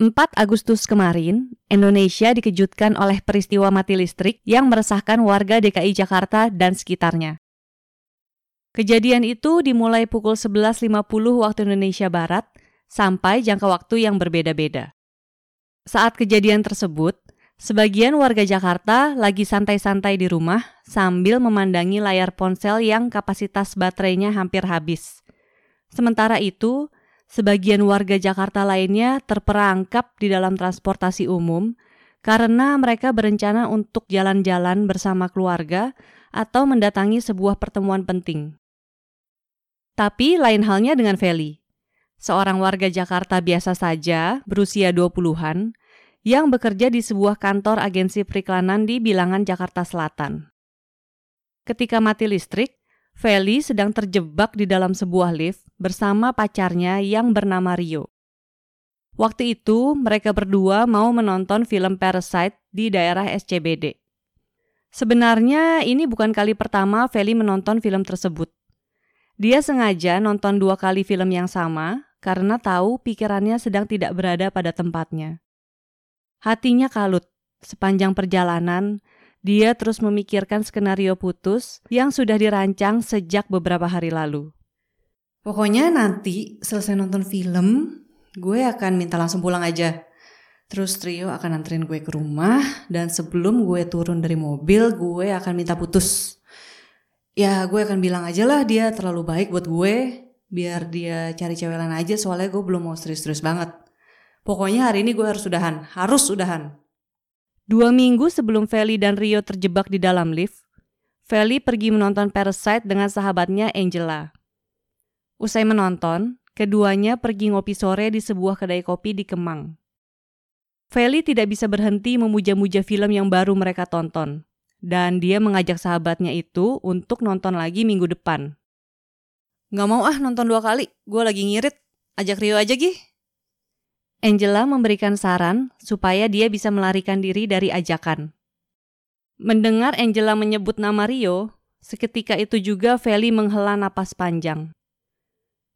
4 Agustus kemarin, Indonesia dikejutkan oleh peristiwa mati listrik yang meresahkan warga DKI Jakarta dan sekitarnya. Kejadian itu dimulai pukul 11.50 waktu Indonesia Barat sampai jangka waktu yang berbeda-beda. Saat kejadian tersebut, sebagian warga Jakarta lagi santai-santai di rumah sambil memandangi layar ponsel yang kapasitas baterainya hampir habis. Sementara itu, Sebagian warga Jakarta lainnya terperangkap di dalam transportasi umum karena mereka berencana untuk jalan-jalan bersama keluarga atau mendatangi sebuah pertemuan penting. Tapi lain halnya dengan Feli, seorang warga Jakarta biasa saja berusia 20-an yang bekerja di sebuah kantor agensi periklanan di bilangan Jakarta Selatan. Ketika mati listrik, Feli sedang terjebak di dalam sebuah lift bersama pacarnya yang bernama Rio. Waktu itu, mereka berdua mau menonton film Parasite di daerah SCBD. Sebenarnya ini bukan kali pertama Feli menonton film tersebut. Dia sengaja nonton dua kali film yang sama karena tahu pikirannya sedang tidak berada pada tempatnya. Hatinya kalut sepanjang perjalanan dia terus memikirkan skenario putus yang sudah dirancang sejak beberapa hari lalu. Pokoknya nanti selesai nonton film, gue akan minta langsung pulang aja. Terus Trio akan anterin gue ke rumah dan sebelum gue turun dari mobil, gue akan minta putus. Ya gue akan bilang aja lah dia terlalu baik buat gue, biar dia cari cewek lain aja soalnya gue belum mau serius-serius banget. Pokoknya hari ini gue harus udahan, harus udahan. Dua minggu sebelum Feli dan Rio terjebak di dalam lift, Feli pergi menonton Parasite dengan sahabatnya Angela. Usai menonton, keduanya pergi ngopi sore di sebuah kedai kopi di Kemang. Feli tidak bisa berhenti memuja-muja film yang baru mereka tonton, dan dia mengajak sahabatnya itu untuk nonton lagi minggu depan. Gak mau ah nonton dua kali, gue lagi ngirit. Ajak Rio aja gih. Angela memberikan saran supaya dia bisa melarikan diri dari ajakan. Mendengar Angela menyebut nama Rio, seketika itu juga Feli menghela napas panjang.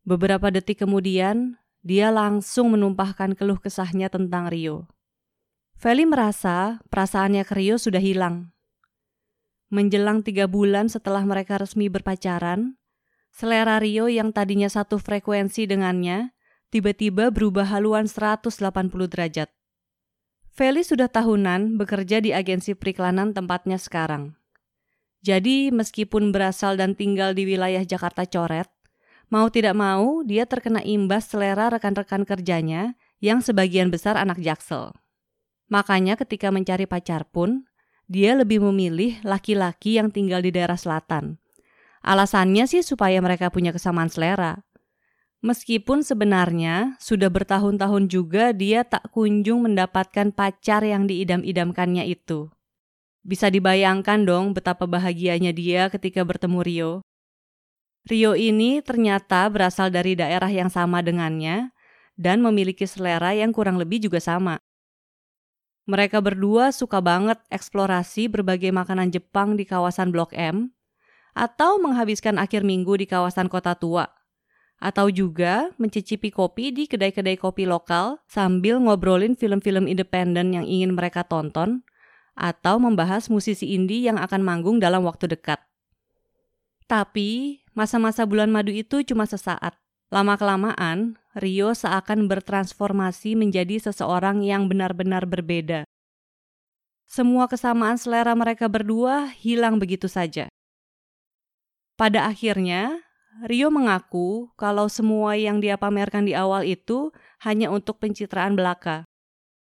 Beberapa detik kemudian, dia langsung menumpahkan keluh kesahnya tentang Rio. Feli merasa perasaannya ke Rio sudah hilang. Menjelang tiga bulan setelah mereka resmi berpacaran, selera Rio yang tadinya satu frekuensi dengannya tiba-tiba berubah haluan 180 derajat. Feli sudah tahunan bekerja di agensi periklanan tempatnya sekarang. Jadi meskipun berasal dan tinggal di wilayah Jakarta Coret, mau tidak mau dia terkena imbas selera rekan-rekan kerjanya yang sebagian besar anak jaksel. Makanya ketika mencari pacar pun, dia lebih memilih laki-laki yang tinggal di daerah selatan. Alasannya sih supaya mereka punya kesamaan selera. Meskipun sebenarnya sudah bertahun-tahun juga dia tak kunjung mendapatkan pacar yang diidam-idamkannya itu. Bisa dibayangkan dong betapa bahagianya dia ketika bertemu Rio. Rio ini ternyata berasal dari daerah yang sama dengannya dan memiliki selera yang kurang lebih juga sama. Mereka berdua suka banget eksplorasi berbagai makanan Jepang di kawasan Blok M atau menghabiskan akhir minggu di kawasan kota tua atau juga mencicipi kopi di kedai-kedai kopi lokal sambil ngobrolin film-film independen yang ingin mereka tonton, atau membahas musisi indie yang akan manggung dalam waktu dekat. Tapi, masa-masa bulan madu itu cuma sesaat. Lama-kelamaan, Rio seakan bertransformasi menjadi seseorang yang benar-benar berbeda. Semua kesamaan selera mereka berdua hilang begitu saja. Pada akhirnya, Rio mengaku kalau semua yang dia pamerkan di awal itu hanya untuk pencitraan belaka.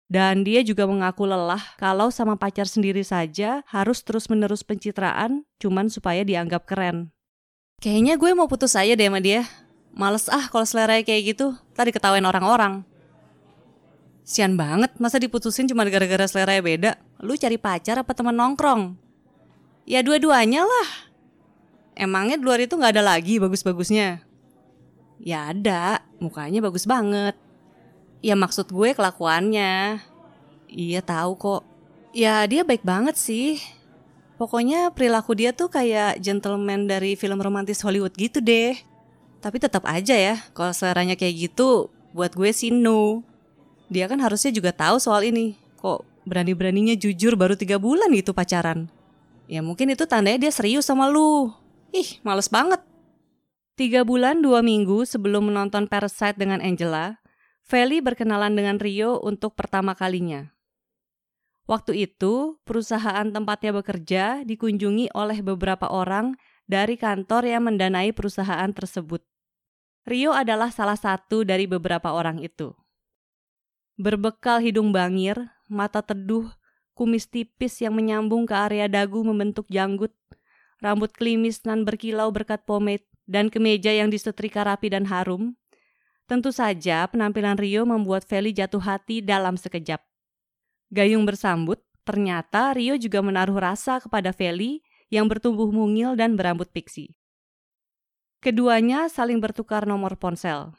Dan dia juga mengaku lelah kalau sama pacar sendiri saja harus terus-menerus pencitraan cuman supaya dianggap keren. Kayaknya gue mau putus aja deh sama dia. Males ah kalau selera kayak gitu, tadi ketawain orang-orang. Sian banget, masa diputusin cuma gara-gara selera beda? Lu cari pacar apa temen nongkrong? Ya dua-duanya lah. Emangnya di luar itu nggak ada lagi bagus-bagusnya? Ya ada, mukanya bagus banget. Ya maksud gue kelakuannya. Iya tahu kok. Ya dia baik banget sih. Pokoknya perilaku dia tuh kayak gentleman dari film romantis Hollywood gitu deh. Tapi tetap aja ya, kalau seleranya kayak gitu, buat gue sih no. dia kan harusnya juga tahu soal ini. Kok berani-beraninya jujur baru tiga bulan gitu pacaran? Ya mungkin itu tandanya dia serius sama lu. Ih, males banget. Tiga bulan dua minggu sebelum menonton Parasite dengan Angela, Feli berkenalan dengan Rio untuk pertama kalinya. Waktu itu, perusahaan tempatnya bekerja dikunjungi oleh beberapa orang dari kantor yang mendanai perusahaan tersebut. Rio adalah salah satu dari beberapa orang itu. Berbekal hidung bangir, mata teduh, kumis tipis yang menyambung ke area dagu membentuk janggut, rambut klimis nan berkilau berkat pomade, dan kemeja yang disetrika rapi dan harum, tentu saja penampilan Rio membuat Feli jatuh hati dalam sekejap. Gayung bersambut, ternyata Rio juga menaruh rasa kepada Feli yang bertumbuh mungil dan berambut pixie. Keduanya saling bertukar nomor ponsel.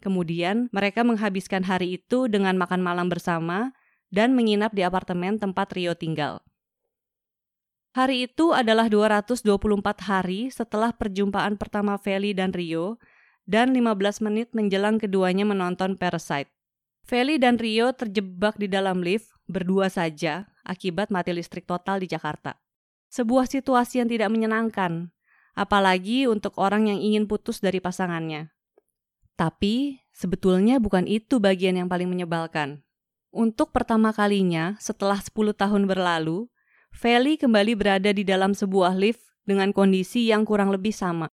Kemudian mereka menghabiskan hari itu dengan makan malam bersama dan menginap di apartemen tempat Rio tinggal. Hari itu adalah 224 hari setelah perjumpaan pertama Feli dan Rio dan 15 menit menjelang keduanya menonton Parasite. Feli dan Rio terjebak di dalam lift berdua saja akibat mati listrik total di Jakarta. Sebuah situasi yang tidak menyenangkan, apalagi untuk orang yang ingin putus dari pasangannya. Tapi sebetulnya bukan itu bagian yang paling menyebalkan. Untuk pertama kalinya setelah 10 tahun berlalu, Feli kembali berada di dalam sebuah lift dengan kondisi yang kurang lebih sama.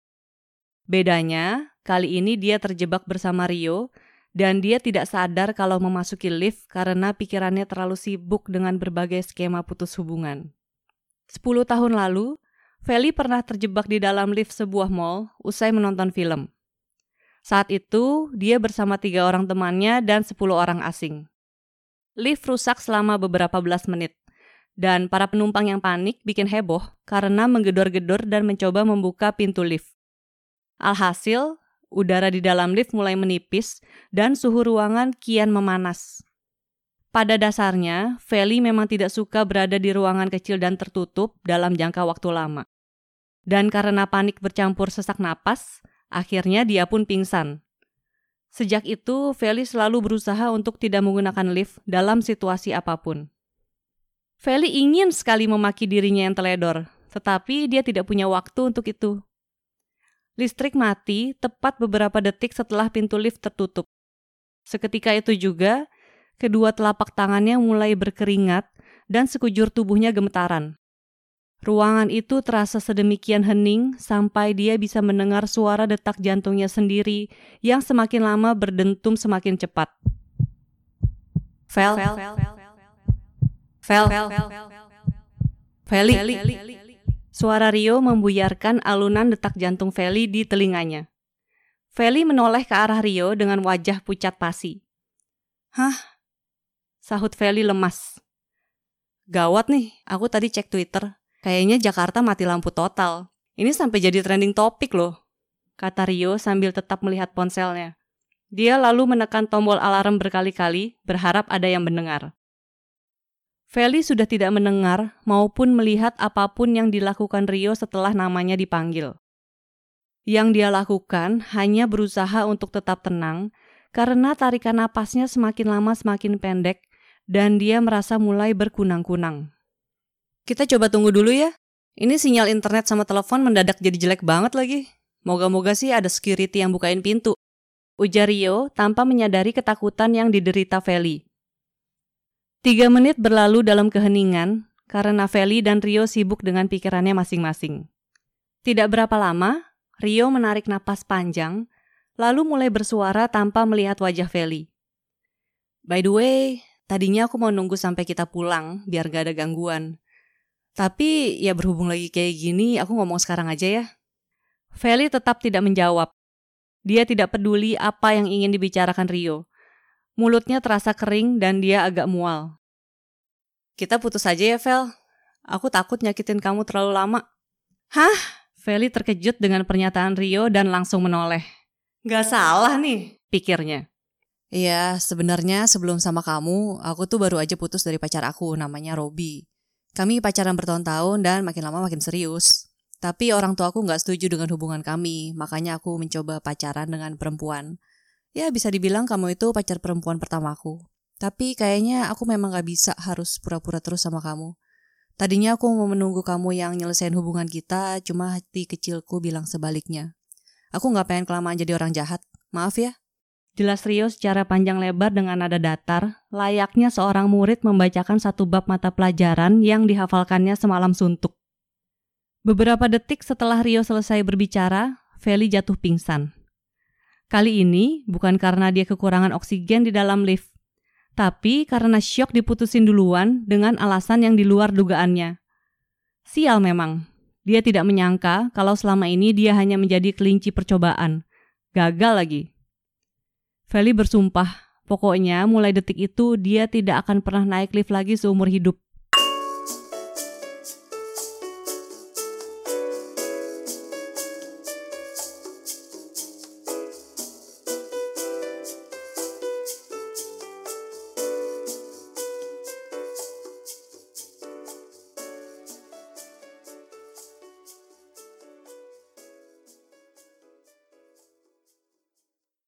Bedanya, kali ini dia terjebak bersama Rio dan dia tidak sadar kalau memasuki lift karena pikirannya terlalu sibuk dengan berbagai skema putus hubungan. Sepuluh tahun lalu, Feli pernah terjebak di dalam lift sebuah mall usai menonton film. Saat itu, dia bersama tiga orang temannya dan sepuluh orang asing. Lift rusak selama beberapa belas menit, dan para penumpang yang panik bikin heboh karena menggedor-gedor dan mencoba membuka pintu lift. Alhasil, udara di dalam lift mulai menipis dan suhu ruangan kian memanas. Pada dasarnya, Feli memang tidak suka berada di ruangan kecil dan tertutup dalam jangka waktu lama. Dan karena panik bercampur sesak napas, akhirnya dia pun pingsan. Sejak itu, Feli selalu berusaha untuk tidak menggunakan lift dalam situasi apa pun. Feli ingin sekali memaki dirinya yang teledor, tetapi dia tidak punya waktu untuk itu. Listrik mati tepat beberapa detik setelah pintu lift tertutup. Seketika itu juga, kedua telapak tangannya mulai berkeringat dan sekujur tubuhnya gemetaran. Ruangan itu terasa sedemikian hening sampai dia bisa mendengar suara detak jantungnya sendiri yang semakin lama berdentum semakin cepat. Fel, Fel, Fel, Feli, Suara Rio membuyarkan alunan detak jantung Feli di telinganya. Feli menoleh ke arah Rio dengan wajah pucat pasi. Hah? Sahut Feli lemas. Gawat nih, aku tadi cek Twitter. Kayaknya Jakarta mati lampu total. Ini sampai jadi trending topik loh. Kata Rio sambil tetap melihat ponselnya. Dia lalu menekan tombol alarm berkali-kali, berharap ada yang mendengar. Feli sudah tidak mendengar maupun melihat apa pun yang dilakukan Rio setelah namanya dipanggil. Yang dia lakukan hanya berusaha untuk tetap tenang karena tarikan napasnya semakin lama semakin pendek dan dia merasa mulai berkunang-kunang. Kita coba tunggu dulu ya. Ini sinyal internet sama telepon mendadak jadi jelek banget lagi. Moga-moga sih ada security yang bukain pintu. Ujar Rio tanpa menyadari ketakutan yang diderita Feli. Tiga menit berlalu dalam keheningan karena Feli dan Rio sibuk dengan pikirannya masing-masing. Tidak berapa lama, Rio menarik napas panjang, lalu mulai bersuara tanpa melihat wajah Feli. By the way, tadinya aku mau nunggu sampai kita pulang biar gak ada gangguan. Tapi ya berhubung lagi kayak gini, aku ngomong sekarang aja ya. Feli tetap tidak menjawab. Dia tidak peduli apa yang ingin dibicarakan Rio. Mulutnya terasa kering dan dia agak mual. Kita putus aja ya, Vel. Aku takut nyakitin kamu terlalu lama. Hah? Feli terkejut dengan pernyataan Rio dan langsung menoleh. Gak salah nih, pikirnya. Iya, sebenarnya sebelum sama kamu, aku tuh baru aja putus dari pacar aku, namanya Robi. Kami pacaran bertahun-tahun dan makin lama makin serius. Tapi orang tua aku nggak setuju dengan hubungan kami, makanya aku mencoba pacaran dengan perempuan. Ya bisa dibilang kamu itu pacar perempuan pertamaku. Tapi kayaknya aku memang gak bisa harus pura-pura terus sama kamu. Tadinya aku mau menunggu kamu yang nyelesain hubungan kita, cuma hati kecilku bilang sebaliknya. Aku gak pengen kelamaan jadi orang jahat. Maaf ya. Jelas Rio secara panjang lebar dengan nada datar, layaknya seorang murid membacakan satu bab mata pelajaran yang dihafalkannya semalam suntuk. Beberapa detik setelah Rio selesai berbicara, Feli jatuh pingsan. Kali ini bukan karena dia kekurangan oksigen di dalam lift, tapi karena syok diputusin duluan dengan alasan yang di luar dugaannya. Sial memang, dia tidak menyangka kalau selama ini dia hanya menjadi kelinci percobaan. Gagal lagi. Feli bersumpah, pokoknya mulai detik itu dia tidak akan pernah naik lift lagi seumur hidup.